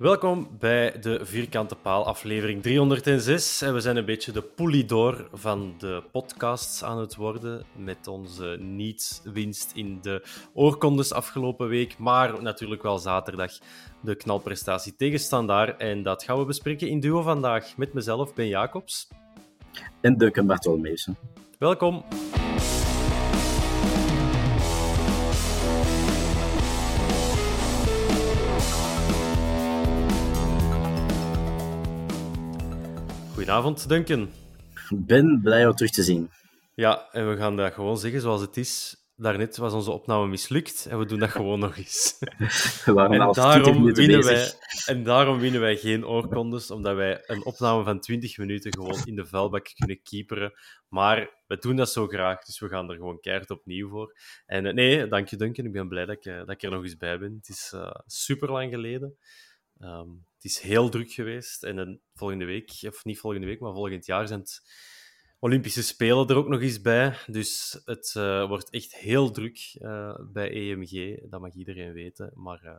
Welkom bij de Vierkante Paal, aflevering 306. En we zijn een beetje de poelidor van de podcasts aan het worden. Met onze niet-winst in de oorkondes afgelopen week. Maar natuurlijk wel zaterdag de knalprestatie tegen Standaard. En dat gaan we bespreken in duo vandaag met mezelf, Ben Jacobs. En Duncan Bartolmeesen. Welkom. Goedenavond, Duncan. Ik ben blij om terug te zien. Ja, en we gaan dat gewoon zeggen zoals het is. Daarnet was onze opname mislukt en we doen dat gewoon nog eens. We waren En al 20 daarom, winnen bezig. wij, en daarom winnen wij geen oorkondes, omdat wij een opname van 20 minuten gewoon in de vuilbak kunnen keeperen. Maar we doen dat zo graag, dus we gaan er gewoon keihard opnieuw voor. En eh, nee, dank je Duncan, ik ben blij dat ik, eh, dat ik er nog eens bij ben. Het is eh, super lang geleden. Ehm, het is heel druk geweest. En dan volgende week, of niet volgende week, maar volgend jaar zijn het Olympische Spelen er ook nog eens bij. Dus het eh, wordt echt heel druk eh, bij EMG. Dat mag iedereen weten. Maar eh,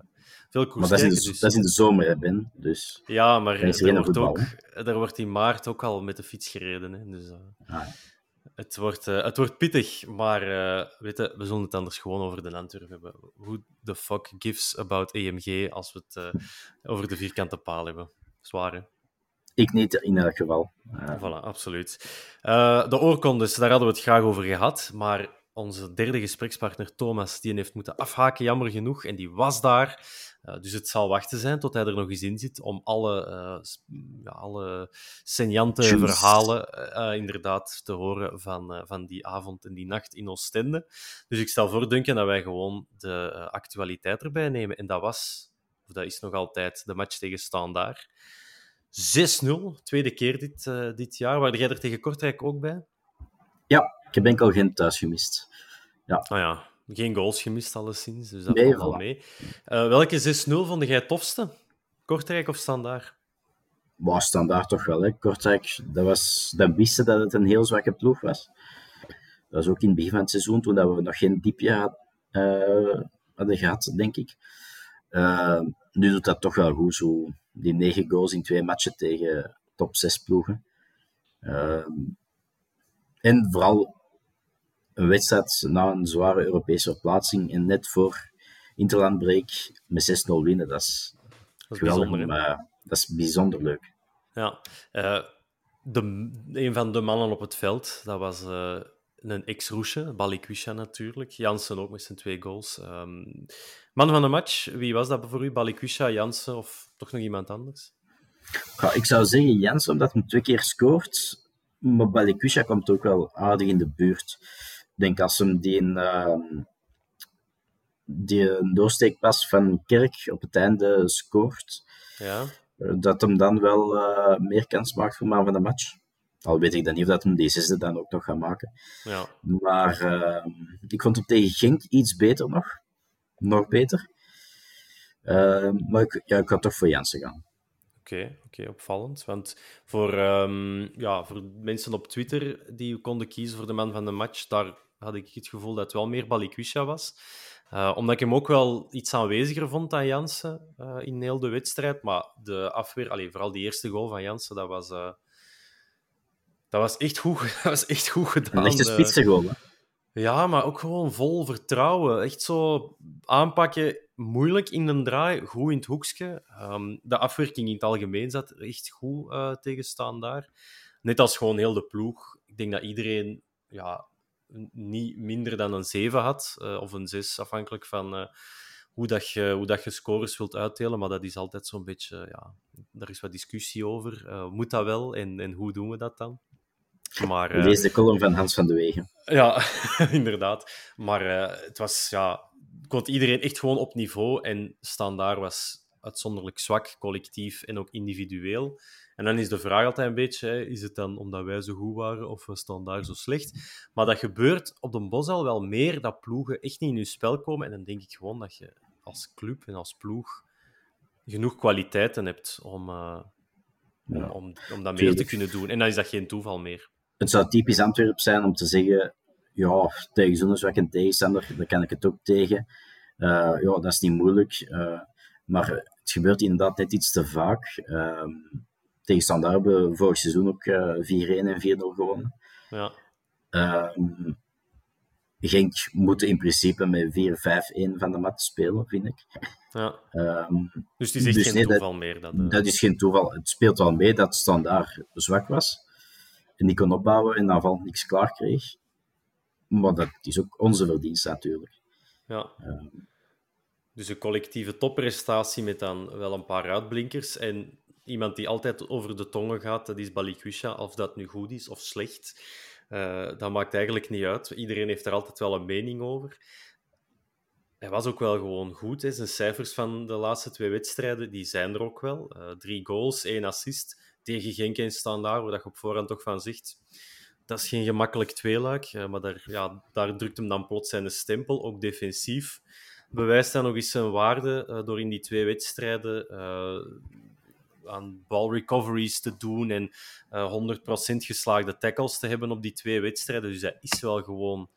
veel koers Maar dat is, in de, kijken, dus- dat is in de zomer, hè, Ben. Dus Ja, maar Er wordt, ook, er wordt in maart ook al met de fiets gereden. Hè. Dus, Ah. Het, wordt, eh, het wordt pittig, maar eh, weet je, we zullen het anders gewoon over de Antwerp hebben. Who the fuck gives about EMG als we het eh, over de vierkante paal hebben? Zwaar, hè? ik niet in elk geval. Voilà, absoluut. De oorkondes, daar hadden we het graag over gehad, maar onze derde gesprekspartner Thomas, die heeft moeten afhaken, jammer genoeg, en die was daar. Eh, dus het zal wachten zijn tot hij er nog eens in zit om alle, s- ja, alle seniante verhalen eh, inderdaad te horen van, van die avond en die nacht in Oostende. Dus ik stel voor, Duncan, dat wij gewoon de actualiteit erbij nemen. En dat was, of dat is nog altijd, de match tegen Standaard. 6-0, tweede keer dit, dit jaar. Waar jij er tegen Kortrijk ook bij? Ja, ik heb enkel geen thuis gemist. Nou ja, geen goals gemist alleszins, dus dat Nee, valt wel mee. Eh, welke 6-0 vond jij het tofste? Kortrijk of Standaard? Maar standaard toch wel, hè. Kortrijk, dat, was, dat wisten dat het een heel zwakke ploeg was. Dat was ook in het begin van het seizoen, toen dat we nog geen diepje had, eh, hadden gehad, denk ik. Eh, nu doet dat toch wel goed, zo die negen goals in twee matchen tegen top zes ploegen. En vooral een wedstrijd na een zware Europese verplaatsing en net voor Interlandbreak met 6-0 winnen, dat is Dat is geweldig. bijzonder, eh, dat is bijzonder leuk. Ja. Eh, de, een van de mannen op het veld, dat was eh, een ex-Roesje, Balikwisha natuurlijk. Jansen ook met zijn twee goals. Ehm, man van de match, wie was dat voor u? Balikwisha, Jansen of toch nog iemand anders? Ja, ik zou zeggen Jens, omdat hij twee keer scoort. Maar Balikwisha komt ook wel aardig in de buurt. Ik denk als hem die, uh, die een doorsteekpas van Kerk op het einde scoort, Ja. eh, dat hem dan wel eh, meer kans maakt voor man van de match. Al weet ik dan niet of dat hem die zesde dan ook nog gaat maken. ja. Maar eh, ik vond hem tegen Genk iets beter nog. Nog beter. Uh, maar ik, ja, ik ga toch voor Jansen gaan. Oké, oké, opvallend. Want voor, um, ja, voor mensen op Twitter die konden kiezen voor de man van de match, daar had ik het gevoel dat het wel meer Balikwisha was. Uh, omdat ik hem ook wel iets aanweziger vond dan Jansen uh, in heel de wedstrijd. Maar de afweer, allee, vooral die eerste goal van Jansen, dat was, uh, dat was, echt, goed, dat was echt goed gedaan. Een echte spitsengoal, hè? Ja, maar ook gewoon vol vertrouwen. Echt zo aanpakken, moeilijk in de draai, goed in het hoekje. Um, de afwerking in het algemeen zat echt goed tegenstaan daar. Net als gewoon heel de ploeg. Ik denk dat iedereen ja, niet minder dan een 7 had, uh, of een 6, afhankelijk van uh, hoe, dat je, hoe dat je scores wilt uitdelen. Maar dat is altijd zo'n beetje, ja, daar is wat discussie over. moet dat wel en, en hoe doen we dat dan? Maar, uh, Lees de column van Hans van de Wegen. Ja, inderdaad. Maar uh, het was, ja, ik vond iedereen echt gewoon op niveau. En Standaard was uitzonderlijk zwak, collectief en ook individueel. En dan is de vraag altijd een beetje, hè, is het dan omdat wij zo goed waren of we Standaard zo slecht? Maar dat gebeurt op de Bosal wel meer, dat ploegen echt niet in hun spel komen. En dan denk ik gewoon dat je als club en als ploeg genoeg kwaliteiten hebt om, uh, ja, om, om dat meer te kunnen doen. En dan is dat geen toeval meer het zou typisch Antwerp zijn om te zeggen, ja, tegen zo'n zwakke tegenstander, daar kan ik het ook tegen. Uh, ja, dat is niet moeilijk. Uh, maar het gebeurt inderdaad net iets te vaak. Uh, tegen Standaard hebben we vorig seizoen ook 4-1 en 4-0 gewonnen. Ja. Ehm, Genk moet in principe met 4-5-1 van de mat spelen, vind ik. Ja. Um, dus het is dus geen nee, toeval dat, meer? Dat, dat is geen toeval. Het speelt wel mee dat Standaard zwak was en die kon opbouwen en aanval niks klaar kreeg. Maar dat is ook onze verdienst natuurlijk. Ja. dus een collectieve topprestatie met dan wel een paar uitblinkers. En iemand die altijd over de tongen gaat, dat is Balikwisha. Of dat nu goed is of slecht, uh, dat maakt eigenlijk niet uit. Iedereen heeft er altijd wel een mening over. Hij was ook wel gewoon goed. Hè. Zijn cijfers van de laatste twee wedstrijden die zijn er ook wel. Uh, drie goals, één assist tegen Genk en Standaard, waar je op voorhand toch van zegt, dat is geen gemakkelijk tweeluik, eh, maar daar, ja, daar drukt hem dan plots zijn stempel, ook defensief. Bewijst hij nog eens zijn waarde door in die twee wedstrijden aan recoveries te doen en uh, 100% geslaagde tackles te hebben op die twee wedstrijden. Dus hij is wel gewoon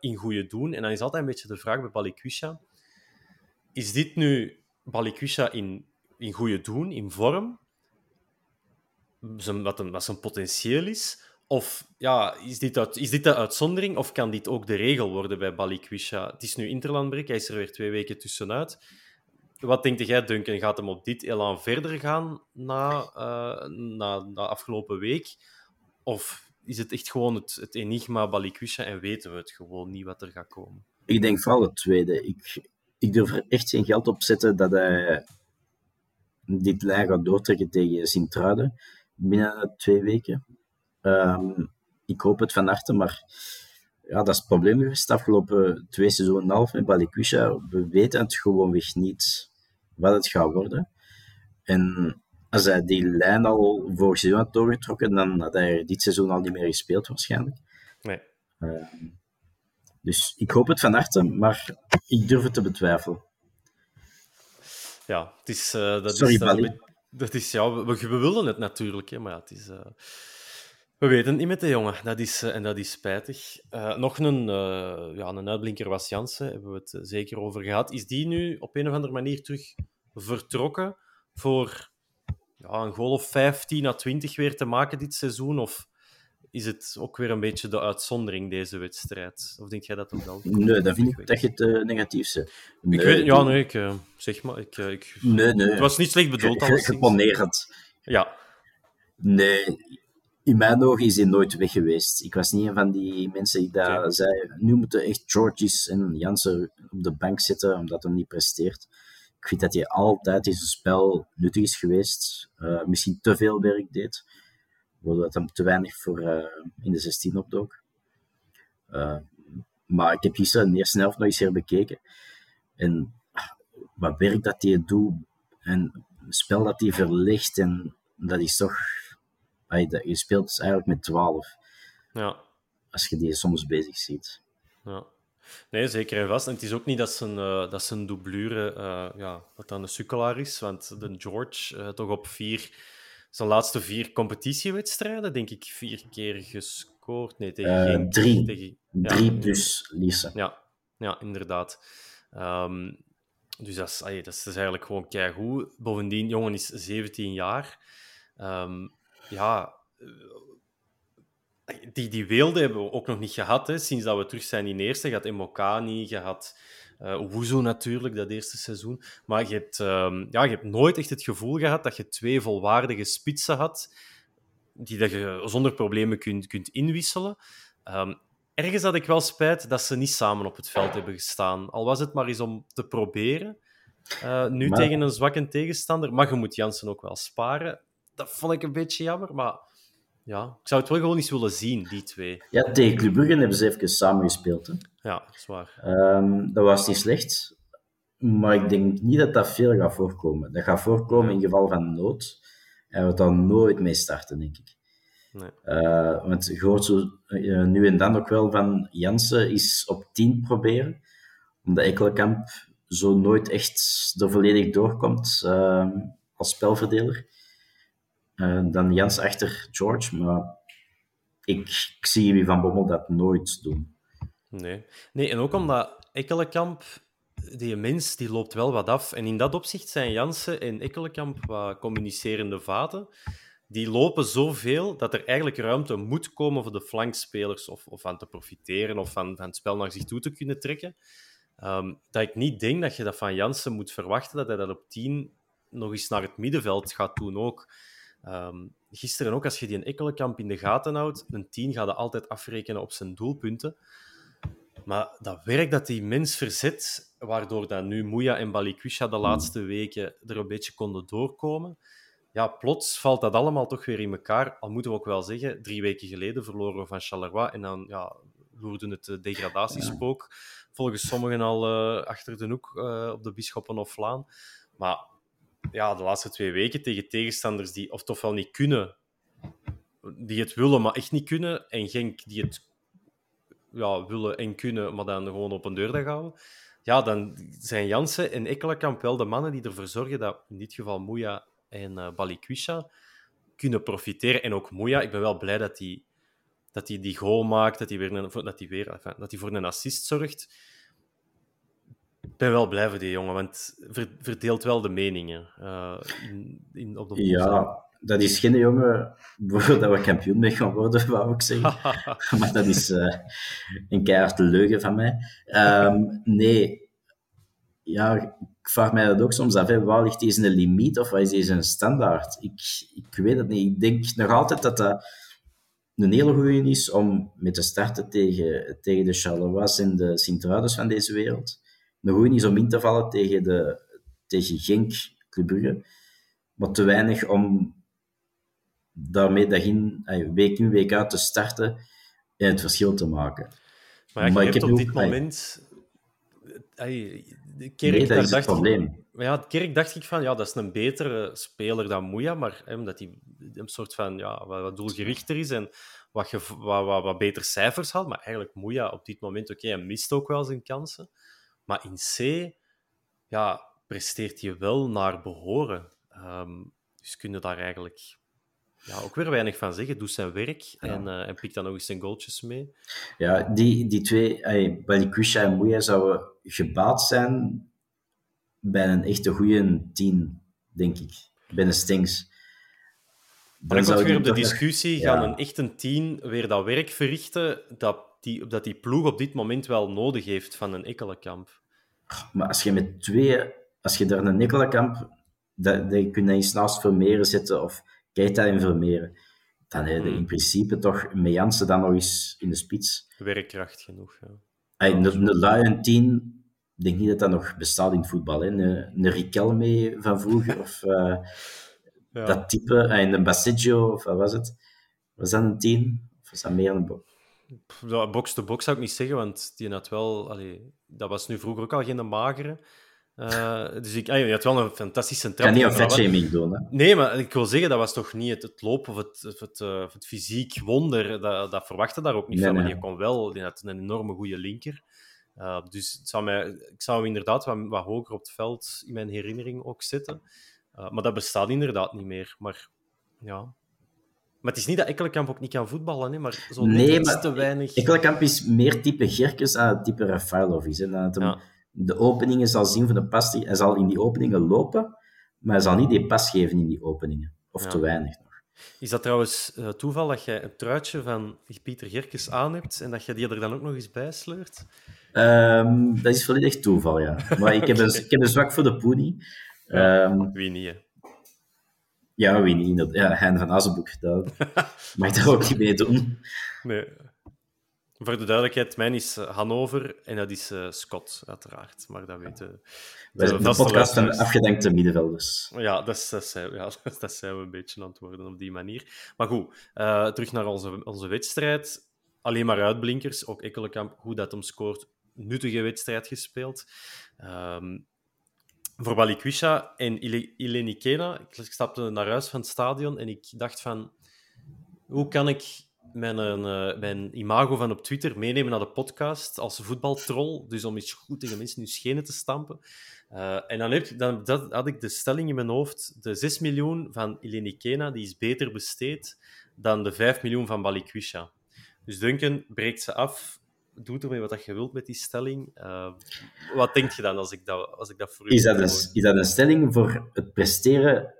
in goede doen. En dan is altijd een beetje de vraag bij Balikwisha. Is dit nu Balikwisha in, in goede doen, in vorm? wat, een, wat zijn potentieel is? Of ja, is dit, uit, is dit de uitzondering of kan dit ook de regel worden bij Balikwisha? Het is nu Interlandbreek, hij is er weer twee weken tussenuit. Wat denk jij, Duncan? Gaat hem op dit elan verder gaan na, uh, na, na afgelopen week? Of is het echt gewoon het, enigma Balikwisha en weten we het gewoon niet wat er gaat komen? Ik denk vooral het tweede. Ik, ik durf er echt geen geld op zetten dat hij dit lijn gaat doortrekken tegen Sint-Truiden binnen twee weken. Um, ik hoop het van harte, maar ja, dat is het probleem geweest de afgelopen twee seizoenen en half met Balikwisha. We weten het gewoonweg niet wat het gaat worden. En als hij die lijn al vorig seizoen had doorgetrokken, dan had hij dit seizoen al niet meer gespeeld waarschijnlijk. Nee. Uh, dus ik hoop het van harte, maar ik durf het te betwijfelen. Ja, het is... Uh, dat Sorry, is. Dat is, ja, we, we willen het natuurlijk, hè, maar ja, het is... Uh... We weten niet met de jongen, dat is, uh, en dat is spijtig. Uh, nog een, ja, een uitblinker was Jansen, hebben we het zeker over gehad. Is die nu op een of andere manier terug vertrokken voor ja, een goal of 15 à 20 weer te maken dit seizoen? Of is het ook weer een beetje de uitzondering, deze wedstrijd? Of denk jij dat ook wel? Nee, dat vind ik dat je het uh, negatief zegt. Nee, ik weet, ja, nee, ik, uh, zeg maar. Ik, uh, ik, nee, nee. Het was niet slecht bedoeld. Geponeerd. Ja. Nee, in mijn ogen is hij nooit weg geweest. Ik was niet een van die mensen die daar okay. zei, nu moeten echt Georges en Jansen op de bank zitten, omdat hij niet presteert. Ik vind dat hij altijd in zijn spel nuttig is geweest. misschien te veel werk deed waardoor hem te weinig voor uh, in de 16 opdook. Uh, maar ik heb gisteren de eerste helft nog eens herbekeken. En wat werk dat hij doet, en het spel dat hij verlicht, en dat is toch... Je speelt dus eigenlijk met 12. Ja. Als je die soms bezig ziet. Ja. Nee, zeker en vast. En het is ook niet dat zijn, uh, dat zijn doublure uh, ja, dat dan een sukkelaar is, want de George uh, toch op vier, zijn laatste vier competitiewedstrijden, denk ik, vier keer gescoord. Nee, tegen geen... Drie. Tegen, ja. drie plus Lisa. Ja, ja inderdaad. Um, dus dat is, ay, dat is eigenlijk gewoon keigoed. Bovendien, jongen is 17 jaar. Um, ja, die, die weelde hebben we ook nog niet gehad. Hè. Sinds dat we terug zijn in eerste. Je had Emokani, je had uh, natuurlijk, dat eerste seizoen. Maar je hebt, um, ja, je hebt nooit echt het gevoel gehad dat je twee volwaardige spitsen had die dat je zonder problemen kunt, kunt inwisselen. Um, ergens had ik wel spijt dat ze niet samen op het veld hebben gestaan. Al was het maar eens om te proberen. Uh, nu maar... tegen een zwakke tegenstander. Maar je moet Jansen ook wel sparen. Dat vond ik een beetje jammer, maar ja, ik zou het wel gewoon eens willen zien, die twee. Ja, tegen Club Brugge hebben ze even samen gespeeld. Hè? Ja, dat is waar. Um, dat was niet slecht, maar ik denk niet dat dat veel gaat voorkomen. Dat gaat voorkomen in geval van nood. En we dan nooit mee starten, denk ik. Nee. Uh, want je hoort zo uh, nu en dan ook wel van Jansen is op 10 proberen, omdat Ekkelenkamp zo nooit echt er volledig doorkomt uh, als spelverdeler. Uh, dan Jans achter George, maar ik, ik zie wie Van Bommel dat nooit doen. Nee. nee, en ook omdat Ekkelenkamp, die mens, die loopt wel wat af. En in dat opzicht zijn Jansen en Ekkelenkamp wat communicerende vaten. Die lopen zoveel dat er eigenlijk ruimte moet komen voor de flankspelers of, of aan te profiteren of van, van het spel naar zich toe te kunnen trekken. Um, dat ik niet denk dat je dat van Jansen moet verwachten, dat hij dat op 10 nog eens naar het middenveld gaat doen ook. Um, gisteren ook, als je die een Ekkelenkamp in de gaten houdt, een 10 gaat altijd afrekenen op zijn doelpunten. Maar dat werk dat die mens verzet, waardoor dat nu Moeja en Balikwisha de laatste weken er een beetje konden doorkomen, ja, plots valt dat allemaal toch weer in elkaar. Al moeten we ook wel zeggen, drie weken geleden verloren we van Charleroi en dan ja, loerde het degradatiespook volgens sommigen al uh, achter de hoek uh, op de Bisschoppen of Laan. Maar ja, de laatste twee weken tegen tegenstanders die of toch wel niet kunnen, die het willen, maar echt niet kunnen, en Genk die het ja, willen en kunnen, maar dan gewoon op een deurdag houden, ja, dan zijn Jansen en Ekkelenkamp wel de mannen die ervoor zorgen dat in dit geval Moeja en uh, Balikwisha kunnen profiteren. En ook Moeja, ik ben wel blij dat hij dat die, die goal maakt, dat hij, weer dat, weer, dat voor een assist zorgt ben wel blij voor die jongen, want ver, verdeelt wel de meningen uh, in, in, op de Ja, dat is geen jongen dat we kampioen mee gaan worden, wou ik zeggen. maar dat is uh, een keiharde leugen van mij. Um, nee, ja, ik vraag mij dat ook soms af. Hè. Waar ligt deze een limiet of wat is deze een standaard? Ik, ik weet het niet. Ik denk nog altijd dat dat een hele goede is om met te starten tegen, tegen de Charleroi en de Sint-Truidens van deze wereld een goeie is om in te vallen tegen, de, tegen Genk, Club Brugge, maar te weinig om daarmee dag in, week in, week uit te starten en het verschil te maken. Maar, ja, maar ik heb op dit moment... Ay, de kerk, nee, dat daar is dacht het probleem. Ik, ja, kerk dacht ik van, ja, dat is een betere speler dan Moeja, maar hè, omdat hij een soort van, ja, wat, doelgerichter is en wat, wat, wat, wat beter cijfers had. Maar eigenlijk Moeja op dit moment, oké, okay, hij mist ook wel zijn kansen. Maar in C ja, presteert je wel naar behoren. Um, dus kun je daar eigenlijk ja, ook weer weinig van zeggen. Doet zijn werk ja. en, uh, en pikt dan nog eens zijn goaltjes mee. Ja, die, die twee, hey, Balikwisha en Moeja, zouden gebaat zijn bij een echte goede team, denk ik. Bij een Stings. Dan zou weer op de discussie ja. gaan een echte team weer dat werk verrichten dat die, dat die ploeg op dit moment wel nodig heeft van een Ekkelenkamp. Maar als je met twee, als je daar een Ekkelenkamp, dat, dat je kunt eens naast Vermeeren zetten of Keita en Vermeeren, dan heb je in principe toch met Jansen dan nog eens in de spits. Werkkracht genoeg, ja. Een, een Lion 10, ik denk niet dat dat nog bestaat in het voetbal. Hè. Een, een Riquelme van vroeger, of uh, ja. dat type, en een Baseggio, of wat was het? Was dat een 10? Of was dat meer een box-to-box zou ik niet zeggen, want die had wel... Allee, dat was nu vroeger ook al geen magere. Uh, dus ik, ah, je had wel een fantastische trap. Ik kan niet een vetshaming doen, hè? Nee, maar ik wil zeggen, dat was toch niet het, het lopen of het, het, uh, of het fysiek wonder. Dat, dat verwachtte daar ook niet nee, van. Nee. Maar die kon wel... Die had een enorme goede linker. Uh, dus het zou mij, ik zou hem inderdaad wat, wat, hoger op het veld in mijn herinnering ook zetten. Maar dat bestaat inderdaad niet meer. Maar ja. Maar het is niet dat Ekkelenkamp ook niet kan voetballen, hè, maar zo nee, maar te weinig. Ekkelenkamp is meer type Gerkes dan het type Rafailov is. Hè. Dat ja. de openingen zal zien van de pas. Hij zal in die openingen lopen, maar hij zal niet die pas geven in die openingen. Of ja. te weinig. Is dat trouwens uh, toeval dat jij een truitje van Pieter Gerkes aan hebt en dat je die er dan ook nog eens bij sleurt? Um, dat is volledig toeval, ja. Maar ik heb een, ik heb een zwak voor de. Ja, um, wie niet, hè? Ja, wie niet. Ja, Hein van Azenboek, dat mag daar ook niet mee doen. Nee. Voor de duidelijkheid, mijn is eh, Hannover en dat is uh, Scott, uiteraard. Maar dat weten de, de, de podcast van afgedankte middenvelders. Ja, dat, dat, zijn, ja, dat zijn we een beetje aan het worden op die manier. Maar goed, uh, terug naar onze, onze wedstrijd. Alleen maar uitblinkers. Ook Ekkelenkamp, hoe dat hem scoort. Nuttige wedstrijd gespeeld. Um, voor Balikwisha en Ileni Kena. Ik stapte naar huis van het stadion en ik dacht van... Hoe kan ik mijn, uh, mijn imago van op Twitter meenemen naar de podcast als voetbaltroll. Dus om iets goed tegen mensen nu schenen te stampen. Uh, en dan, dan dat, had ik de stelling in mijn hoofd. De 6 miljoen van Eleni Kena die is beter besteed dan de 5 miljoen van Balikwisha. Dus Duncan breekt ze af. Doe ermee wat je wilt met die stelling. Uh, wat denk je dan als ik dat, als ik dat voor u is dat, een, is dat een stelling voor het presteren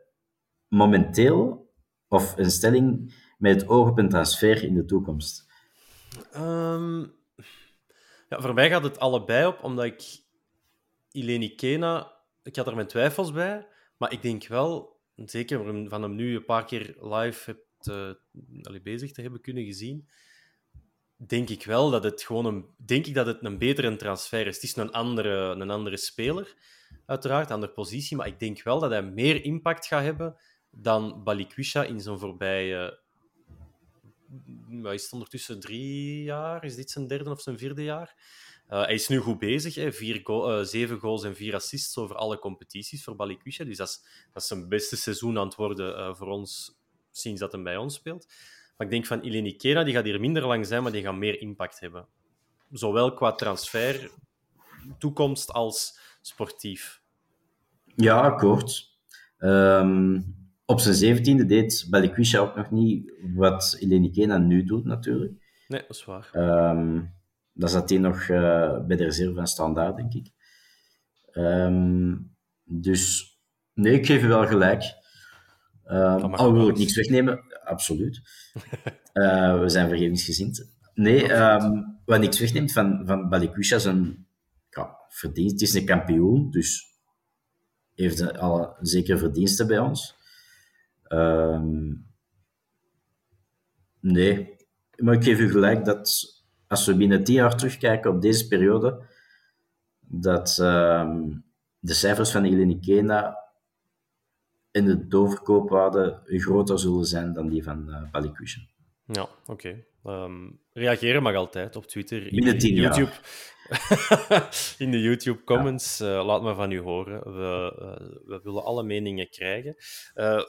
momenteel? Of een stelling met het oog op een transfer in de toekomst? Um, ja, voor mij gaat het allebei op, omdat ik Ileni Kena, ik had er mijn twijfels bij, maar ik denk wel, zeker van hem nu een paar keer live hebt, uh, bezig te hebben kunnen gezien, denk ik wel dat het gewoon een, denk ik dat het een betere transfer is. Het is een andere, een andere speler, uiteraard, andere positie, maar ik denk wel dat hij meer impact gaat hebben dan Balikwisha in zo'n voorbije hij is ondertussen drie jaar. Is dit zijn derde of zijn vierde jaar? Uh, hij is nu goed bezig. Hè. Vier uh, zeven goals en vier assists over alle competities voor Balikwisha. Dus dat is, dat zijn beste seizoen aan het worden uh, voor ons sinds dat hij bij ons speelt. Maar ik denk van Ileni Kera, die gaat hier minder lang zijn, maar die gaat meer impact hebben. Zowel qua transfer, toekomst als sportief. Ja, akkoord. Um, op zijn zeventiende deed Balikwisha ook nog niet wat Eleni Kena nu doet, natuurlijk. Nee, dat is waar. Um, dat zat hij nog uh, bij de reserve van Standaard, denk ik. Um, dus nee, ik geef je wel gelijk. Um, al wil ik niks wegnemen, absoluut. uh, we zijn vergevingsgezind. Nee, um, wat niks wegneemt van, van Balikwisha is een ja, verdienst. Het is een kampioen, dus heeft al zeker verdiensten bij ons. Um, nee, maar ik geef u gelijk dat als we binnen tien jaar terugkijken op deze periode, dat um, de cijfers van Eleni Kena in de doorverkoopwaarde groter zullen zijn dan die van uh. Ja, oké. Okay. Um, reageren mag altijd op Twitter. Binnen tien YouTube. in de YouTube comments. Ja. Uh, laat me van u horen. We, uh, we willen alle meningen krijgen. Uh,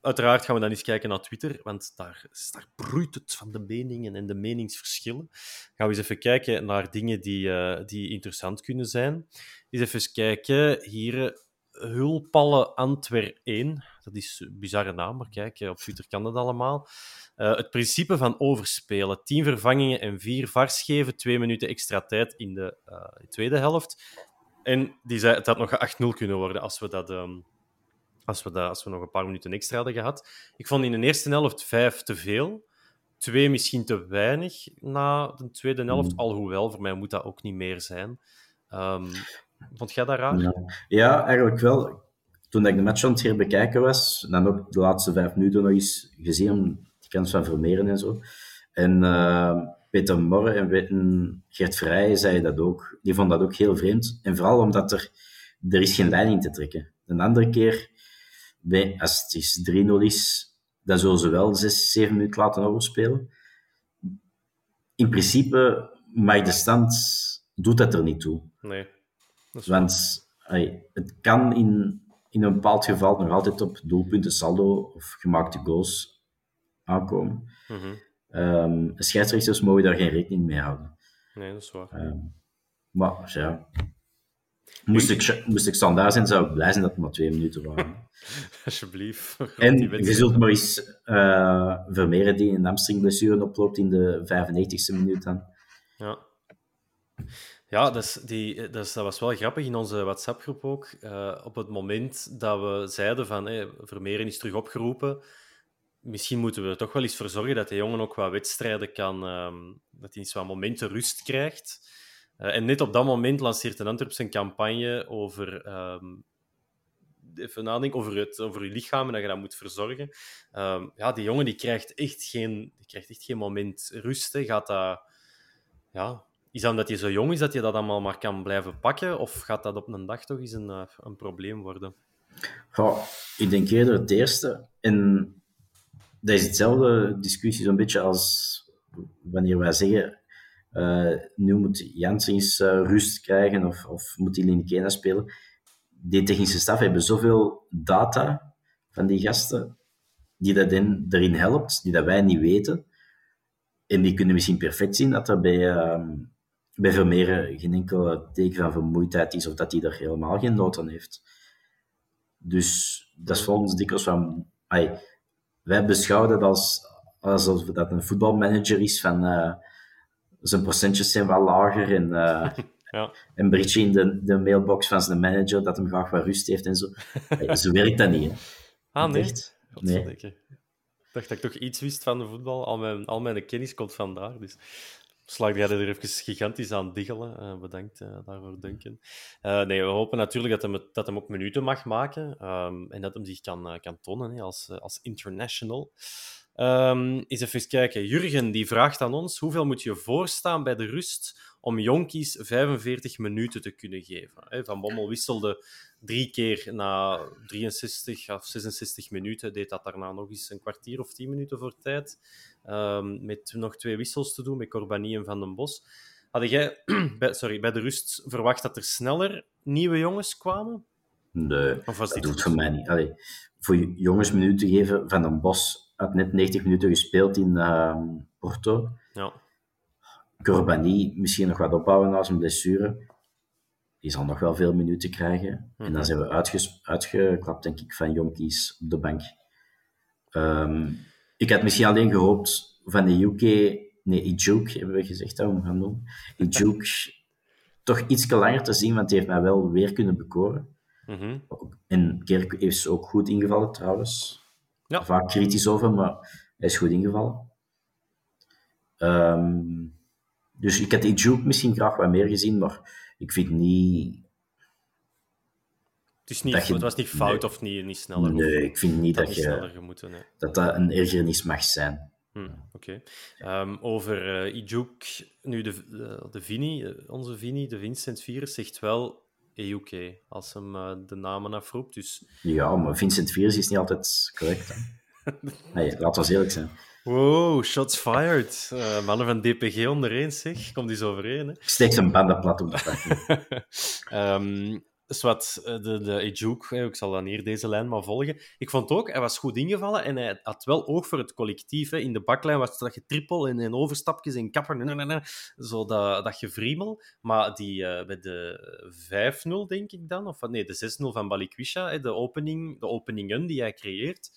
Uiteraard gaan we dan eens kijken naar Twitter, want daar, daar broeit het van de meningen en de meningsverschillen. Gaan we eens even kijken naar dingen die, die interessant kunnen zijn. Eens even kijken. Hier, Hulpalle Antwer 1. Dat is een bizarre naam, maar kijk, op Twitter kan dat allemaal. Uh, het principe van overspelen. 10 vervangingen en 4 vars geven. 2 minuten extra tijd in de uh, tweede helft. En die zei, het had nog 8-0 kunnen worden als we dat... Um, als we, dat, als we nog een paar minuten extra hadden gehad. Ik vond in de eerste helft vijf te veel. Twee misschien te weinig na de tweede helft. Mm. Alhoewel, voor mij moet dat ook niet meer zijn. Um, vond jij dat raar? Ja. ja, eigenlijk wel. Toen ik de match aan het herbekijken was, dan ook de laatste vijf minuten nog eens gezien, die kans van Vermeeren en zo. En uh, Peter Morre en Gert Vrij zei dat ook. Die vonden dat ook heel vreemd. En vooral omdat er, er is geen leiding te trekken. Een andere keer bij, als het is 3-0 is, dan zullen ze wel 6, 7 minuten laten overspelen. In principe, maar de stand doet dat er niet toe. Nee. Want het kan in, in een bepaald geval nog altijd op doelpunten, saldo of gemaakte goals aankomen. Mm -hmm. um, scheidsrechters mogen daar geen rekening mee houden. Nee, dat is waar. Um, Maar ja, moest ik, moest ik standaard zijn, zou ik blij zijn dat het maar twee minuten waren. Alsjeblieft. En je zult maar eens uh, Vermeeren die een hamstringblessure oploopt in de 95e minuut dan. Ja. Ja, is die, dat, was wel grappig in onze WhatsApp-groep ook. Uh, op het moment dat we zeiden van hey, Vermeeren is terug opgeroepen, misschien moeten we er toch wel eens voor zorgen dat de jongen ook wat wedstrijden kan, um, dat hij eens wat momenten rust krijgt. Uh, en net op dat moment lanceert een Antwerp zijn campagne over, um, even nadenken, over, het, over je lichaam en dat je dat moet verzorgen. Um, ja, die jongen die krijgt, echt geen, die krijgt echt geen moment rust. Hè. Gaat dat, ja, is dat omdat hij zo jong is dat je dat allemaal maar kan blijven pakken? Of gaat dat op een dag toch eens een, uh, een probleem worden? Goh, ik denk eerder het eerste. En dat is hetzelfde discussie zo'n beetje als wanneer wij zeggen uh, nu moet Janssens uh, rust krijgen of, of moet hij Linkena spelen. Die technische staf hebben zoveel data van die gasten die dat in, erin helpt, die dat wij niet weten. En die kunnen misschien perfect zien dat er bij, uh, bij Vermeeren geen enkel teken van vermoeidheid is of dat hij er helemaal geen nood aan heeft. Dus dat is voor ons dikwijls van... Ay, wij beschouwen dat als, alsof dat een voetbalmanager is van uh, zijn procentjes zijn wel lager en uh, ja. een berichtje in de, de mailbox van zijn manager dat hem graag wat rust heeft en zo. zo werkt dat niet. Hè. Ah, nee? nee. Ik dacht dat ik toch iets wist van de voetbal. Al mijn, al mijn kennis komt vandaar. Dus slag jij er even gigantisch aan diggelen. Uh, bedankt uh, daarvoor, Duncan. Uh, nee, we hopen natuurlijk dat hij, dat hem ook minuten mag maken um, en dat hem zich kan, kan tonen hè, als, als international. Um, eens even kijken. Jurgen die vraagt aan ons: hoeveel moet je voorstaan bij de rust om jonkies 45 minuten te kunnen geven? Van Bommel wisselde drie keer na 63 of 66 minuten, deed dat daarna nog eens een kwartier of 10 minuten voor tijd. Um, met nog twee wissels te doen, met Corbani en Van den Bos. Had jij bij, sorry, bij de rust verwacht dat er sneller nieuwe jongens kwamen? Nee, of was dat doet voor mij niet. Allee, voor jongens minuten geven, Van den Bos had net 90 minuten gespeeld in uh, Porto. Ja. Corbani misschien nog wat opbouwen na zijn blessure. Die zal nog wel veel minuten krijgen. Mm -hmm. En dan mhm. zijn we uitges uitgeklapt, denk ik, van jonkies op de bank. Um, ik had misschien alleen gehoopt van de UK, nee, Ijuk hebben we gezegd dat we hem gaan doen. Ijuk toch iets langer te zien, want die heeft mij wel weer kunnen bekoren. Mm -hmm. En Kerk is ook goed ingevallen trouwens. Ja. Vaak kritisch over, maar hij is goed ingevallen. Um, dus ik had Ijuk misschien graag wat meer gezien, maar ik vind niet het, is niet, je, het was niet fout of niet, niet sneller. Nee, ik vind niet dat, dat je, gemoeten, nee. dat dat een ergernis mag zijn. Hm, Oké. Okay. Um, over uh, Ijuk, nu de, de, de Vini, onze Vini, de Vincent Virus, zegt wel EUK als hem uh, de namen afroept. Dus... Ja, maar Vincent Virus is niet altijd correct. nee, laten we eerlijk zijn. Wow, shots fired. Uh, mannen van DPG ondereen, zeg. Komt die zo overeen, hè? Steek zijn banden plat op de um, dus wat eh, de, de Ejuk, ik zal dan hier deze lijn maar volgen. Ik vond ook, hij was goed ingevallen en hij had wel oog voor het collectief. Hè. In de baklijn was dat je trippel en, en overstapjes en kapper, zo dat, dat gevriemel. Maar die, uh, bij de 5-0, denk ik dan, of nee, de 6-0 van Balikwisha, de, opening, de openingen die hij creëert,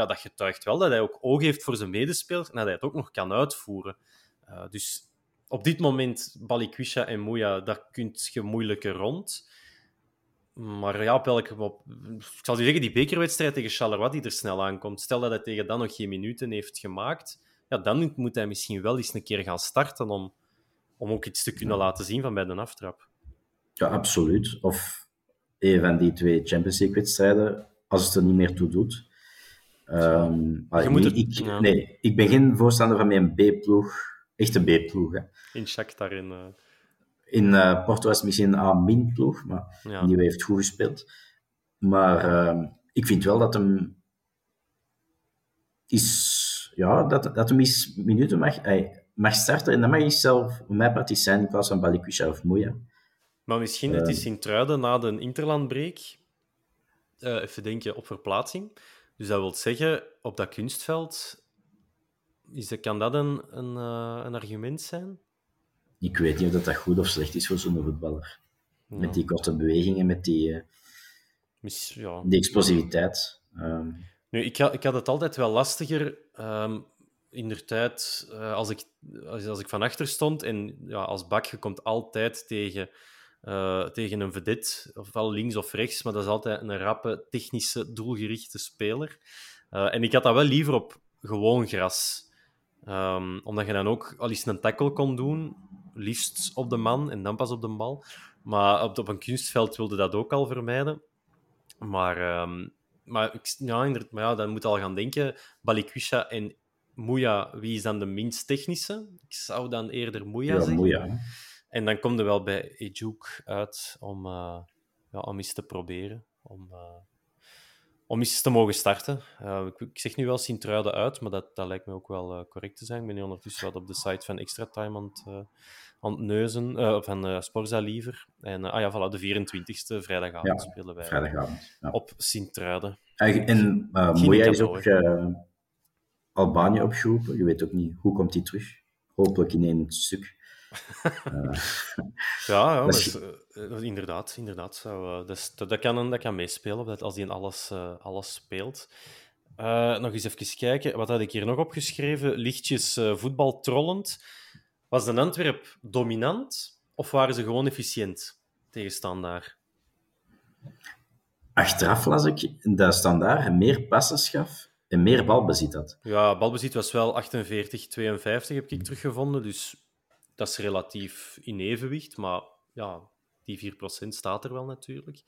ja, dat getuigt wel dat hij ook oog heeft voor zijn medespelers en dat hij het ook nog kan uitvoeren. Uh, dus op dit moment, Balikwisha en Moeja, daar kun je moeilijker rond. Maar ja, op welke, op, ik zal je zeggen, die bekerwedstrijd tegen Charleroi die er snel aankomt, stel dat hij tegen dan nog geen minuten heeft gemaakt, ja, dan moet hij misschien wel eens een keer gaan starten om, om ook iets te kunnen laten zien van bij de aftrap. Ja, absoluut. Of een van die twee Champions League-wedstrijden, als het er niet meer toe doet. Um, je moet het, ik, ja. Nee, ik ben geen voorstander van mijn B-ploeg, echte B-ploeg. In Shakhtar in... Uh... In uh, Porto was het misschien een A-min-ploeg, maar ja. die heeft goed gespeeld. Maar uh, ik vind wel dat hem is, ja, dat, dat hem eens minuten mag, hij mag starten. En dat mag is zelf, voor mij part zijn in plaats van Balikwisha of Moeja. Maar misschien, uh, het is in Truiden na de interlandbreek, uh, even denken op verplaatsing. Dus dat wil zeggen, op dat kunstveld, is dat, kan dat een, een, een argument zijn? ik weet niet of dat, dat goed of slecht is voor zo'n voetballer. Met die korte bewegingen, met die, uh, ja. die explosiviteit. Um, nu, ik, had, ik had het altijd wel lastiger um, in de tijd uh, als, ik, als, als, ik van achter stond. En ja, als bak, je komt altijd tegen, uh, tegen een vedette, ofwel links of rechts, maar dat is altijd een rappe, technische, doelgerichte speler. en ik had dat wel liever op gewoon gras. Um, omdat je dan ook al eens een tackle kon doen, liefst op de man en dan pas op de bal. Maar op, op een kunstveld wilde dat ook al vermijden. Maar, um, maar, ik, ja, maar ja, dan moet je al gaan denken, Balikwisha en Moeja, wie is dan de minst technische? Ik zou dan eerder Moeja ja, zeggen. Moeja. En dan komt er wel bij Ejuk uit om, uh, ja, om eens te proberen. Om, uh, om eens te mogen starten. Uh, ik, ik, zeg nu wel Sint-Truiden uit, maar dat, dat lijkt me ook wel correct te zijn. Ik ben nu ondertussen wat op de site van Extra Time aan het, aan het neuzen, van Sporza liever. En ah ja, voilà, de 24e, vrijdagavond, ja, spelen wij vrijdagavond, ja. op Sint-Truiden. En Moeja is ook Albanië opgeroepen. Je weet ook niet, hoe komt hij terug? Hopelijk in één stuk. Uh, ja, ja uh, inderdaad, inderdaad. Uh, dus, dat, dat, kan, dat kan meespelen, dat als hij in alles, alles speelt. nog eens even kijken, wat had ik hier nog opgeschreven? Lichtjes voetbal trollend. Was de Antwerp dominant of waren ze gewoon efficiënt tegen Standaard? Achteraf las ik dat Standaard meer passes gaf en meer balbezit had. Ja, balbezit was wel 48, 52 heb ik teruggevonden, dus dat is relatief in evenwicht, maar ja, die 4% staat er wel natuurlijk.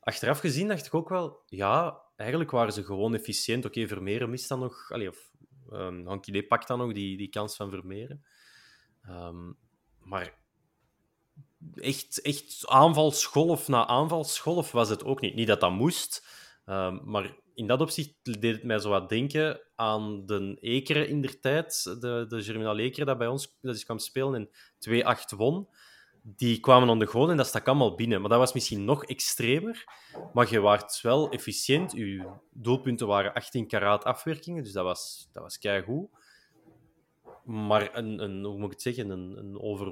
Achteraf gezien dacht ik ook wel, ja, eigenlijk waren ze gewoon efficiënt. Oké, okay, Vermeeren mist dan nog, allee, of um, pakt dan nog die, die kans van Vermeeren. Um, maar echt, echt aanvalsgolf na aanvalsgolf was het ook niet. Niet dat dat moest, um, maar in dat opzicht deed het mij zo wat denken aan de Ekeren in der tijd, de, de Germinal Ekeren dat bij ons dat is kwam spelen en 2-8 won. Die kwamen de goal en dat stak allemaal binnen. Maar dat was misschien nog extremer. Maar je waart wel efficiënt. Je doelpunten waren 18 karaat afwerkingen, dus dat was, dat was keigoed. Maar een, een, hoe moet ik het zeggen, een, een, over,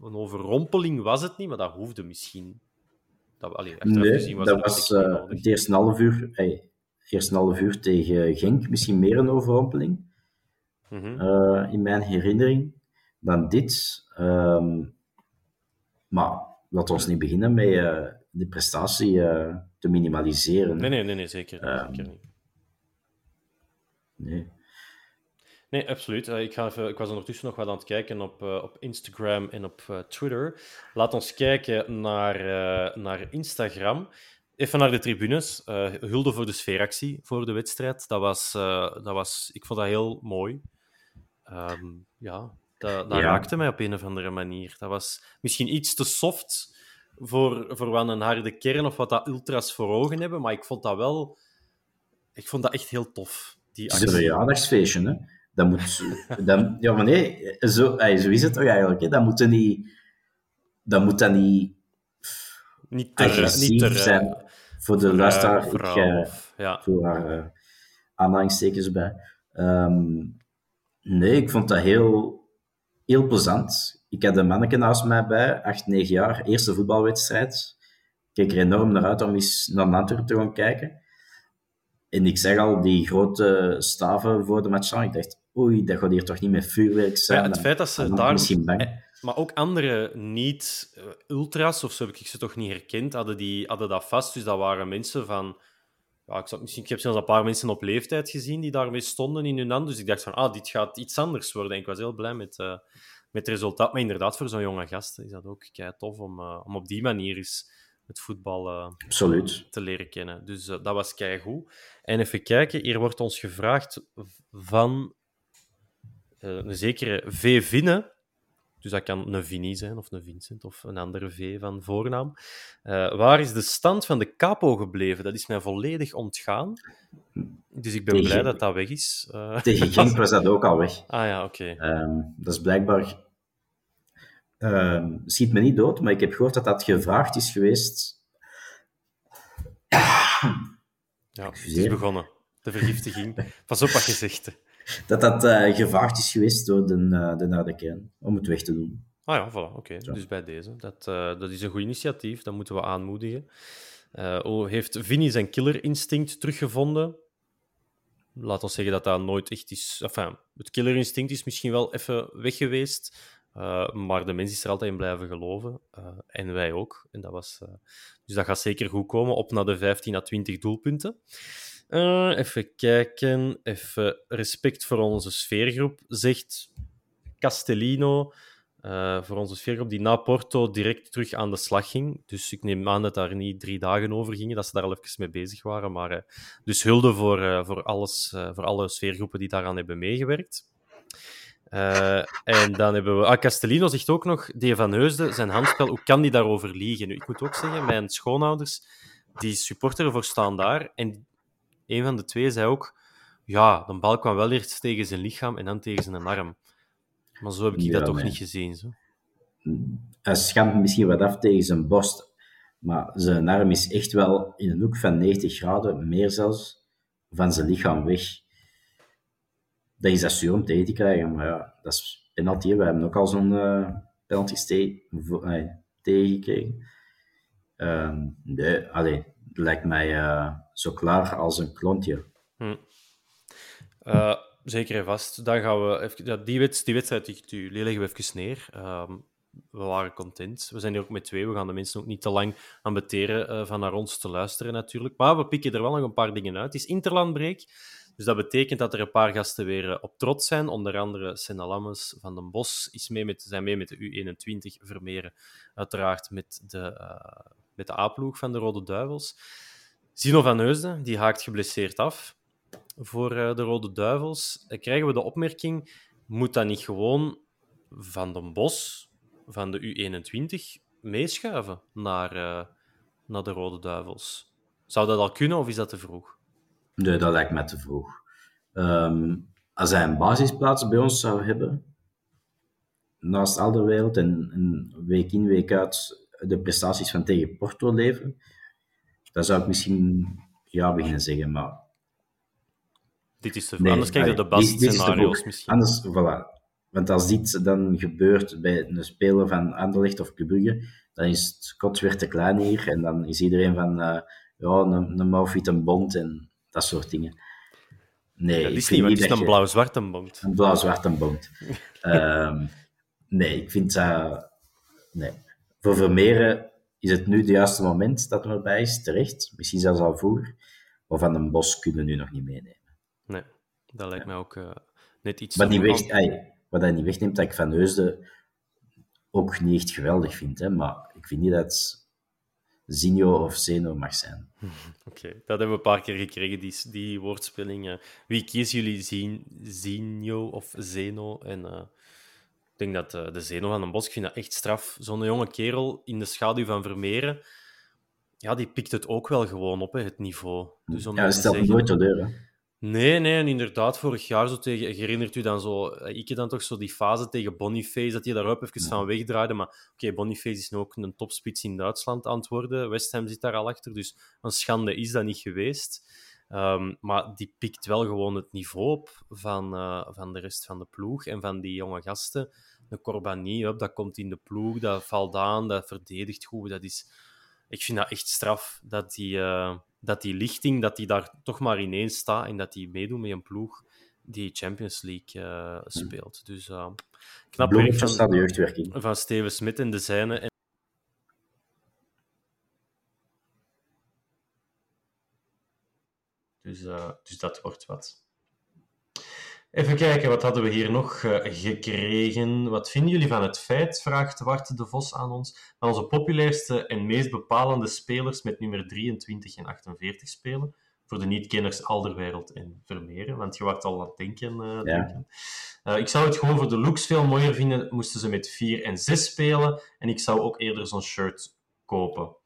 een overrompeling was het niet, maar dat hoefde misschien. Dat, allee, nee, dat was uh, het eerste half uur. Hey, eerst een half uur tegen Genk, misschien meer een overrompeling. Mm -hmm. uh, in mijn herinnering dan dit. Um, maar laten we niet beginnen met uh, de prestatie uh, te minimaliseren. Nee, nee, nee, nee zeker, um, zeker niet. Nee. Nee, absoluut. Ik, ga even, ik was ondertussen nog wat aan het kijken op, uh, op Instagram en op uh, Twitter. Laat ons kijken naar, naar Instagram. Even naar de tribunes. Uh, hulde voor de sfeeractie voor de wedstrijd. Dat was, uh, dat was, ik vond dat heel mooi. Um, ja, dat, dat ja. raakte mij op een of andere manier. Dat was misschien iets te soft voor, voor wat een harde kern of wat dat ultras voor ogen hebben, maar ik vond dat wel... Ik vond dat echt heel tof, die actie. Het is een verjaardagsfeestje, hè? Dat moet... dat, ja, maar nee, zo, zo is het toch eigenlijk, hè? Dat moet niet... Dat moet dan niet niet te, niet te zijn voor de luisteraar. Ik uh, ja. voor haar uh, aanhalingstekens bij. Um, nee, ik vond dat heel, heel plezant. Ik had een manneke naast mij bij, 8, 9 jaar, eerste voetbalwedstrijd. Ik keek er enorm naar uit om eens naar Antwerpen te gaan kijken. En ik zeg al, die grote staven voor de match aan. Ik dacht, oei, dat gaat hier toch niet met vuurwerk zijn. Ja, het feit dat ze daar... Misschien bang. Maar ook andere niet-ultras, of zo heb ik ze toch niet herkend, hadden, die, hadden dat vast. Dus dat waren mensen van... Ja, ik, zat, misschien, ik heb zelfs een paar mensen op leeftijd gezien die daarmee stonden in hun hand. Dus ik dacht van, ah, dit gaat iets anders worden. En ik was heel blij met, uh, met het resultaat. Maar inderdaad, voor zo'n jonge gast is dat ook kei tof om, uh, om op die manier eens het voetbal uh, te leren kennen. Dus dat was kei goed. En even kijken, hier wordt ons gevraagd van een zekere V. Vinne. Dus dat kan een Vinnie zijn, of een Vincent, of een andere V van voornaam. Uh, waar is de stand van de capo gebleven? Dat is mij volledig ontgaan. Dus ik ben tegen, blij dat dat weg is. Uh, tegen Genk was dat ook al weg. Ah ja, oké. Okay. Um, dat is blijkbaar... Um, schiet me niet dood, maar ik heb gehoord dat dat gevraagd is geweest... ja, het is begonnen. De vergiftiging. Pas op wat je zegt dat dat uh, gevraagd is geweest door de, uh, de kern om het weg te doen. Ah ja, voilà, oké. Dus bij deze. Dat, uh, dat is een goed initiatief, dat moeten we aanmoedigen. Oh, heeft Vinny zijn killerinstinct teruggevonden? Laat ons zeggen dat dat nooit echt is. Enfin, het killerinstinct is misschien wel even weg geweest. Maar de mens is er altijd in blijven geloven. en wij ook. En dat was, dus dat gaat zeker goed komen. Op naar de 15 à 20 doelpunten. Even kijken. Even respect voor onze sfeergroep. Zegt Castellino. Uh, voor onze sfeergroep, die na Porto direct terug aan de slag ging. Dus ik neem aan dat daar niet drie dagen over gingen, dat ze daar al even mee bezig waren. Maar, uh, dus hulde voor, uh, voor, alles, voor alle sfeergroepen die daaraan hebben meegewerkt. en dan hebben we... Ah, Castellino zegt ook nog, die van Heusden, zijn handspel, hoe kan die daarover liegen? Nu, ik moet ook zeggen, mijn schoonouders, die supporteren voor staan daar. En een van de twee zei ook, ja, de bal kwam wel eerst tegen zijn lichaam en dan tegen zijn arm. Maar zo heb ik dat toch niet gezien. Zo. Hij schamt misschien wat af tegen zijn borst, maar zijn arm is echt wel in een hoek van 90 graden, meer zelfs, van zijn lichaam weg. Dat is dat zuur om tegen te krijgen, maar ja, dat is penalty. We hebben ook al zo'n uh, penalty uh, tegengekregen. Uh, nee, allee, het lijkt mij uh, zo klaar als een klontje. Hm. Uh, zeker en vast. Dan gaan we die, die wedstrijd die, die leggen we even neer. Um, we waren content. We zijn hier ook met twee. We gaan de mensen ook niet te lang ambeteren uh, van naar ons te luisteren, natuurlijk. Maar we pikken er wel nog een paar dingen uit. Het is Interlandbreek. Dus dat betekent dat er een paar gasten weer op trots zijn. Onder andere Senna van den Bos is mee met, zijn mee met de U21. Vermeeren uiteraard met de, met de A-ploeg van de Rode Duivels. Zino van Heusden, die haakt geblesseerd af voor uh, de Rode Duivels, uh, krijgen we de opmerking: moet dat niet gewoon van den Bos, van de U21, meeschuiven naar, uh, naar de Rode Duivels? Zou dat al kunnen of is dat te vroeg? Nee, dat lijkt me te vroeg. Um, als hij een basisplaats bij ons zou hebben, naast Alderwereld en, en week in, week uit de prestaties van tegen Porto leveren, dan zou ik misschien ja beginnen zeggen, maar dit is te nee, Anders krijg je de basisscenario's misschien. Anders, voilà. Want als dit dan gebeurt bij een speler van Anderlecht of Club dan is het kot weer te klein hier en dan is iedereen van uh, ja, een, een mouwfiet een bond en dat soort dingen. Nee, dat is niet, want het is een blauw-zwarte bond. Een blauw-zwarte bond. um, nee, ik vind dat... nee. Voor Vermeeren is het nu het juiste moment dat er bij is, terecht. Misschien zelfs al vroeger. Maar Van een Bos kunnen we nu nog niet meenemen. Nee, dat lijkt mij ook uh, net iets... Maar die weg, ay, wat hij niet wegneemt, dat ik Van Heusden ook niet echt geweldig vind. Hè, maar ik vind niet dat Zinho of Zeno mag zijn. Oké, okay, dat hebben we een paar keer gekregen, die, die woordspelling. Wie kiezen jullie, Zin, Zinho of Zeno? En uh, ik denk dat uh, de Zeno van den Bos, ik vind dat echt straf. Zo'n jonge kerel in de schaduw van Vermeeren, ja, die pikt het ook wel gewoon op, hè, het niveau. Dus om ja, dat stelt zeggen... nooit teleur, hè? Nee, nee, en inderdaad, vorig jaar zo tegen, herinnert u dan zo, eh, ik dan toch zo die fase tegen Boniface, dat hij daarop even van wegdraaide, maar oké, okay, Boniface is nu ook een topspits in Duitsland aan het worden, West Ham zit daar al achter, dus een schande is dat niet geweest. Um, maar die pikt wel gewoon het niveau op van, uh, van de rest van de ploeg en van die jonge gasten. De Corbani, dat komt in de ploeg, dat valt aan, dat verdedigt goed, dat is... Ik vind dat echt straf, dat die... Uh, dat die lichting dat die daar toch maar ineens staat en dat die meedoet met een ploeg die Champions League uh, speelt. Dus uh, knap werk van, de jeugdwerking. van Steven Smit en de zijne. En... Dus, uh, dus dat wordt wat. Even kijken, wat hadden we hier nog uh, gekregen? Wat vinden jullie van het feit, vraagt Wart de Vos aan ons, dat onze populairste en meest bepalende spelers met nummer 23 en 48 spelen? Voor de niet-kenners Alderwereld en Vermeeren, want je wordt al aan het denken. Uh, ja. uh, ik zou het gewoon voor de looks veel mooier vinden, moesten ze met 4 en 6 spelen. En ik zou ook eerder zo'n shirt kopen.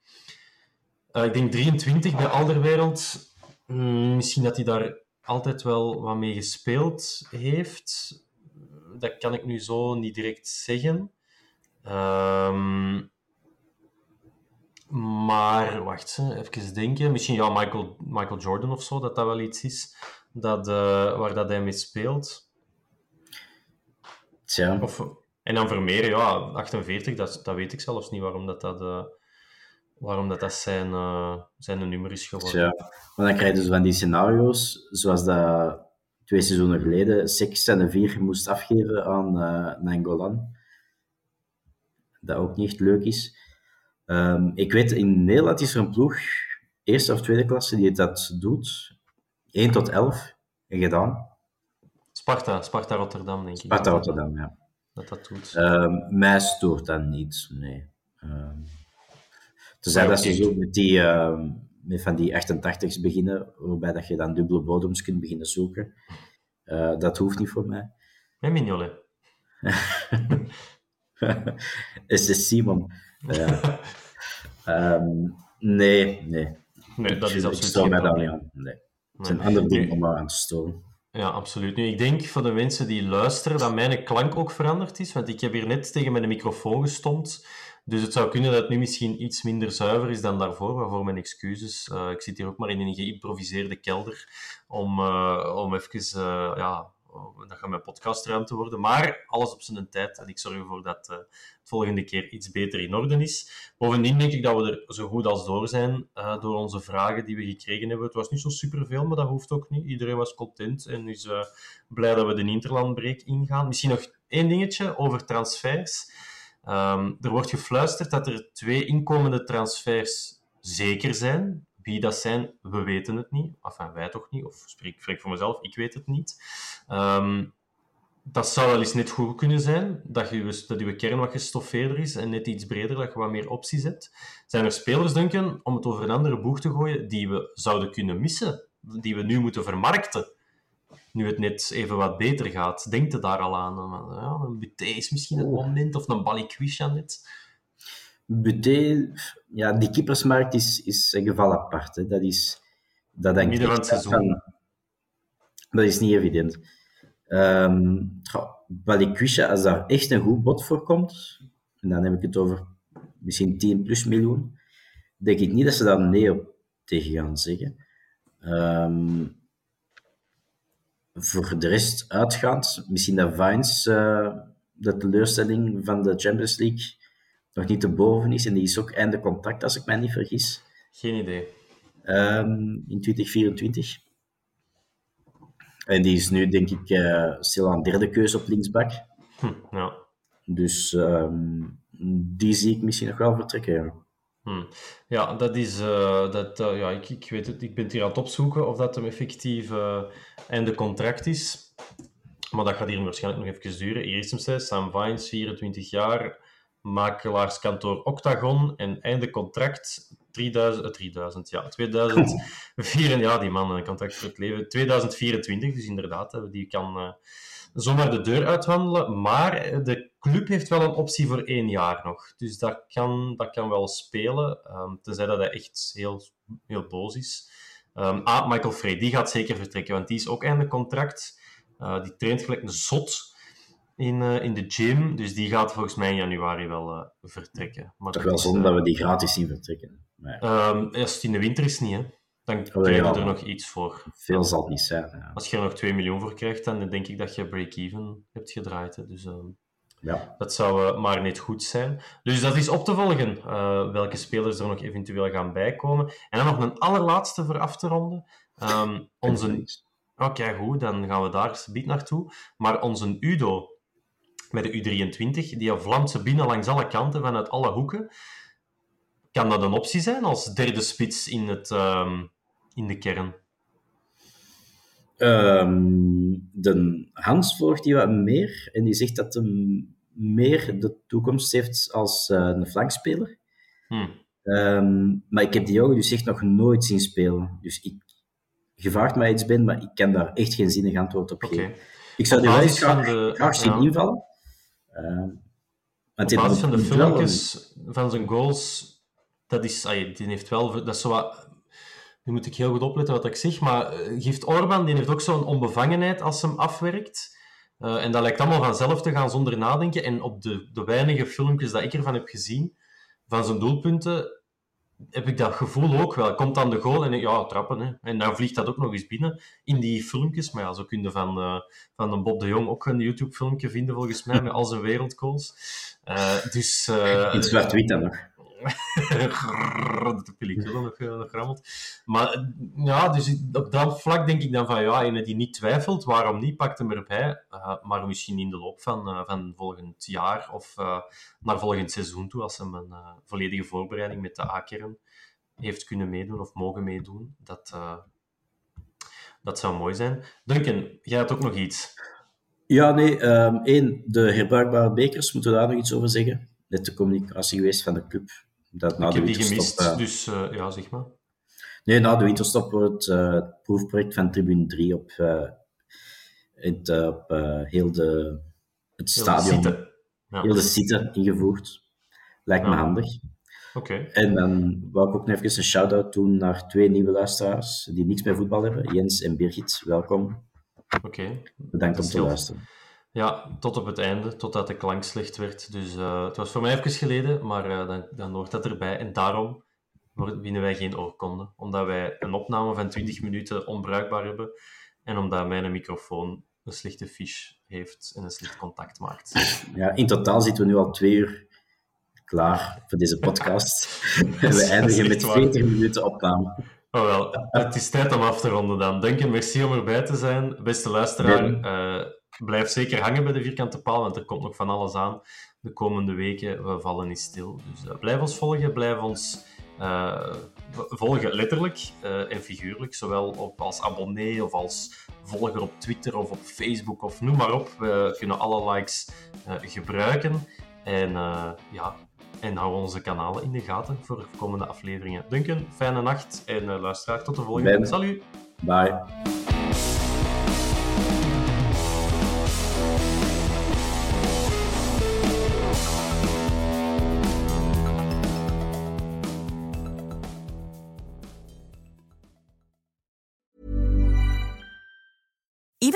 ik denk 23 bij Alderwereld. Hmm, misschien dat hij daar altijd wel wat mee gespeeld heeft. Dat kan ik nu zo niet direct zeggen. Um, maar wacht, even denken. Misschien ja, Michael, Michael Jordan of zo, dat dat wel iets is dat, uh, waar dat hij mee speelt. Tja. Of, En dan Vermeer, ja, 48, dat, dat weet ik zelfs niet waarom dat, dat, uh, waarom dat, dat zijn, uh, zijn nummer is geworden. Ja, maar dan krijg je dus van die scenario's, zoals dat twee seizoenen geleden Six en de vier moest afgeven aan uh, Nangolan. Dat ook niet echt leuk is. Um, ik weet, in Nederland is er een ploeg, eerste of tweede klasse, die dat doet. 1 tot 11 gedaan. Sparta, Sparta Rotterdam, denk ik. Sparta Rotterdam, ja. Dat dat doet. Um, mij stoort dat niet, nee. Um, tenzij dat ze zo met, die, uh, met van die 88's beginnen, waarbij dat je dan dubbele bodems kunt beginnen zoeken. Uh, dat hoeft niet voor mij. Met Mignolet. is de Simon. Ja. um, nee, nee. Nee, dat is absoluut ik stoor mij daar niet aan. Nee. Het is een ander ding om aan te storen. Ja, absoluut. Nu, ik denk voor de mensen die luisteren dat mijn klank ook veranderd is, want ik heb hier net tegen mijn microfoon gestompt. Dus het zou kunnen dat het nu misschien iets minder zuiver is dan daarvoor, waarvoor mijn excuses. Uh, ik zit hier ook maar in een geïmproviseerde kelder om, uh, om even, uh, ja, dat gaat mijn podcastruimte worden. Maar alles op zijn tijd en ik zorg ervoor dat het volgende keer iets beter in orde is. Bovendien denk ik dat we er zo goed als door zijn uh, door onze vragen die we gekregen hebben. Het was niet zo superveel, maar dat hoeft ook niet. Iedereen was content en is uh, blij dat we de Interlandbreek ingaan. Misschien nog één dingetje over transfers. Um, er wordt gefluisterd dat er twee inkomende transfers zeker zijn. Wie dat zijn, we weten het niet. Enfin, wij toch niet. Of spreek, spreek voor mezelf, ik weet het niet. Um, dat zou wel eens net goed kunnen zijn, dat je, dat je kern wat gestoffeerder is en net iets breder, dat je wat meer opties hebt. Zijn er spelers, denken, om het over een andere boeg te gooien, die we zouden kunnen missen, die we nu moeten vermarkten, nu het net even wat beter gaat? Denkt je daar al aan? Ja, een Buté is misschien het moment, of een Balikwisha net? Buté, ja, die keepersmarkt is, is een geval apart. Hè. Dat is... Dat denk Midden van het seizoen. Van, dat is niet evident. Um, Balikwisha, als daar echt een goed bod voor komt, en dan heb ik het over misschien 10 plus miljoen, denk ik niet dat ze daar nee op tegen gaan zeggen. Um, voor de rest uitgaand, misschien dat Vines uh, de teleurstelling van de Champions League nog niet te boven is, en die is ook einde contract, als ik mij niet vergis. Geen idee. Um, in 2024. En die is nu, denk ik, uh, stilaan derde keuze op linksback. Hm, ja. Dus um, die zie ik misschien nog wel vertrekken, ja. Hm. Ja, dat is... Uh, dat, uh, ja, ik, ik weet het, ik ben het hier aan het opzoeken of dat hem effectief einde contract is. Maar dat gaat hier waarschijnlijk nog even duren. Is hem Sam Vines, 24 jaar, makelaarskantoor Octagon en einde contract 3000, 3000 ja, 2004, ja, die man, een contract voor het leven. 2024, dus inderdaad, die kan uh, zomaar de deur uitwandelen. Maar de club heeft wel een optie voor één jaar nog. Dus dat kan, dat kan wel spelen, um, tenzij dat hij echt heel, heel boos is. Um, ah, Michael Frey, die gaat zeker vertrekken, want die is ook einde contract. Die traint gelijk een zot in, uh, in de gym. Dus die gaat volgens mij in januari wel uh, vertrekken. Maar Toch wel zonde uh, dat we die gratis zien vertrekken. Um, als het in de winter is, niet. Hè. Dan oh, krijg je ja. er nog iets voor. Veel zal het niet zijn. Ja. Als je er nog 2 miljoen voor krijgt, dan denk ik dat je break-even hebt gedraaid. Hè. Dus um, ja. dat zou maar niet goed zijn. Dus dat is op te volgen. welke spelers er nog eventueel gaan bijkomen. En dan nog een allerlaatste voor af te ronden. Um, onze... Oké, okay, goed, dan gaan we daar bied naartoe. Maar onze Udo, met de U23, die Vlaamse binnen langs alle kanten, vanuit alle hoeken. Kan dat een optie zijn als derde spits in, het, um, in de kern? Um, de Hans volgt die wat meer en die zegt dat hij meer de toekomst heeft als uh, een flankspeler. Hmm. Um, maar ik heb die jongen dus echt nog nooit zien spelen. Dus ik, je vraagt mij iets, Ben, maar ik kan daar echt geen zinnig antwoord op geven. Ik zou die wel eens graag, de, graag zien ja. invallen. Uh, Op basis van de filmpjes van zijn goals, dat is, ay, die heeft wel, dat is zo wat, nu moet ik heel goed opletten wat ik zeg, maar geeft Orban, die heeft ook zo'n onbevangenheid als hem afwerkt. Uh, en dat lijkt allemaal vanzelf te gaan zonder nadenken. En op de, de weinige filmpjes dat ik ervan heb gezien, van zijn doelpunten, heb ik dat gevoel ook wel. Komt aan de goal en ja, trappen. Hè. En dan vliegt dat ook nog eens binnen in die filmpjes. Maar ja, zo kun je van, uh, van een Bob de Jong ook een YouTube-filmpje vinden, volgens mij, met al zijn wereldgoals. Uh, dus, in zwart-wit dan nog. De pellicule nog, nog rammelt. Maar ja, dus op dat vlak denk ik dan van ja, ene die niet twijfelt, waarom niet, pakt hem erbij. Uh, maar misschien in de loop van, van volgend jaar of naar volgend seizoen toe, als hem een volledige voorbereiding met de A-kern heeft kunnen meedoen of mogen meedoen. Dat, dat zou mooi zijn. Duncan, jij had ook nog iets. Ja, nee. Um, één, de herbruikbare bekers, moeten we daar nog iets over zeggen? Net de communicatie geweest van de club dat na ik de heb die gemist, uh, dus uh, ja, zeg maar. Nee, na de winterstop wordt het proefproject van Tribune 3 op, het, op heel de, het stadion, heel de, ja. heel de site ingevoerd. Lijkt ja. me handig. Oké. Okay. En dan wou ik ook nog even een shout-out doen naar twee nieuwe luisteraars die niks met voetbal hebben. Jens en Birgit, welkom. Oké. Okay. Bedankt om te heel... luisteren. Ja, tot op het einde, totdat de klank slecht werd. Dus uh, het was voor mij even geleden, maar uh, dan, dan hoort dat erbij. En daarom winnen wij geen oorkonde. Omdat wij een opname van 20 minuten onbruikbaar hebben. En omdat mijn microfoon een slechte fiche heeft en een slecht contact maakt. Ja, in totaal zitten we nu al twee uur klaar voor deze podcast. en we eindigen met 40 minuten opname. Oh wel, het is tijd om af te ronden dan. Duncan, merci om erbij te zijn. Beste luisteraar, uh, blijf zeker hangen bij de vierkante paal, want er komt nog van alles aan de komende weken. We vallen niet stil. Dus uh, blijf ons volgen, blijf ons uh, volgen, letterlijk uh, en figuurlijk. Zowel op, als abonnee of als volger op Twitter of op Facebook of noem maar op. We kunnen alle likes gebruiken. En ja, en hou onze kanalen in de gaten voor de komende afleveringen. Duncan, fijne nacht en luisteraar, tot de volgende. Salut! Bye!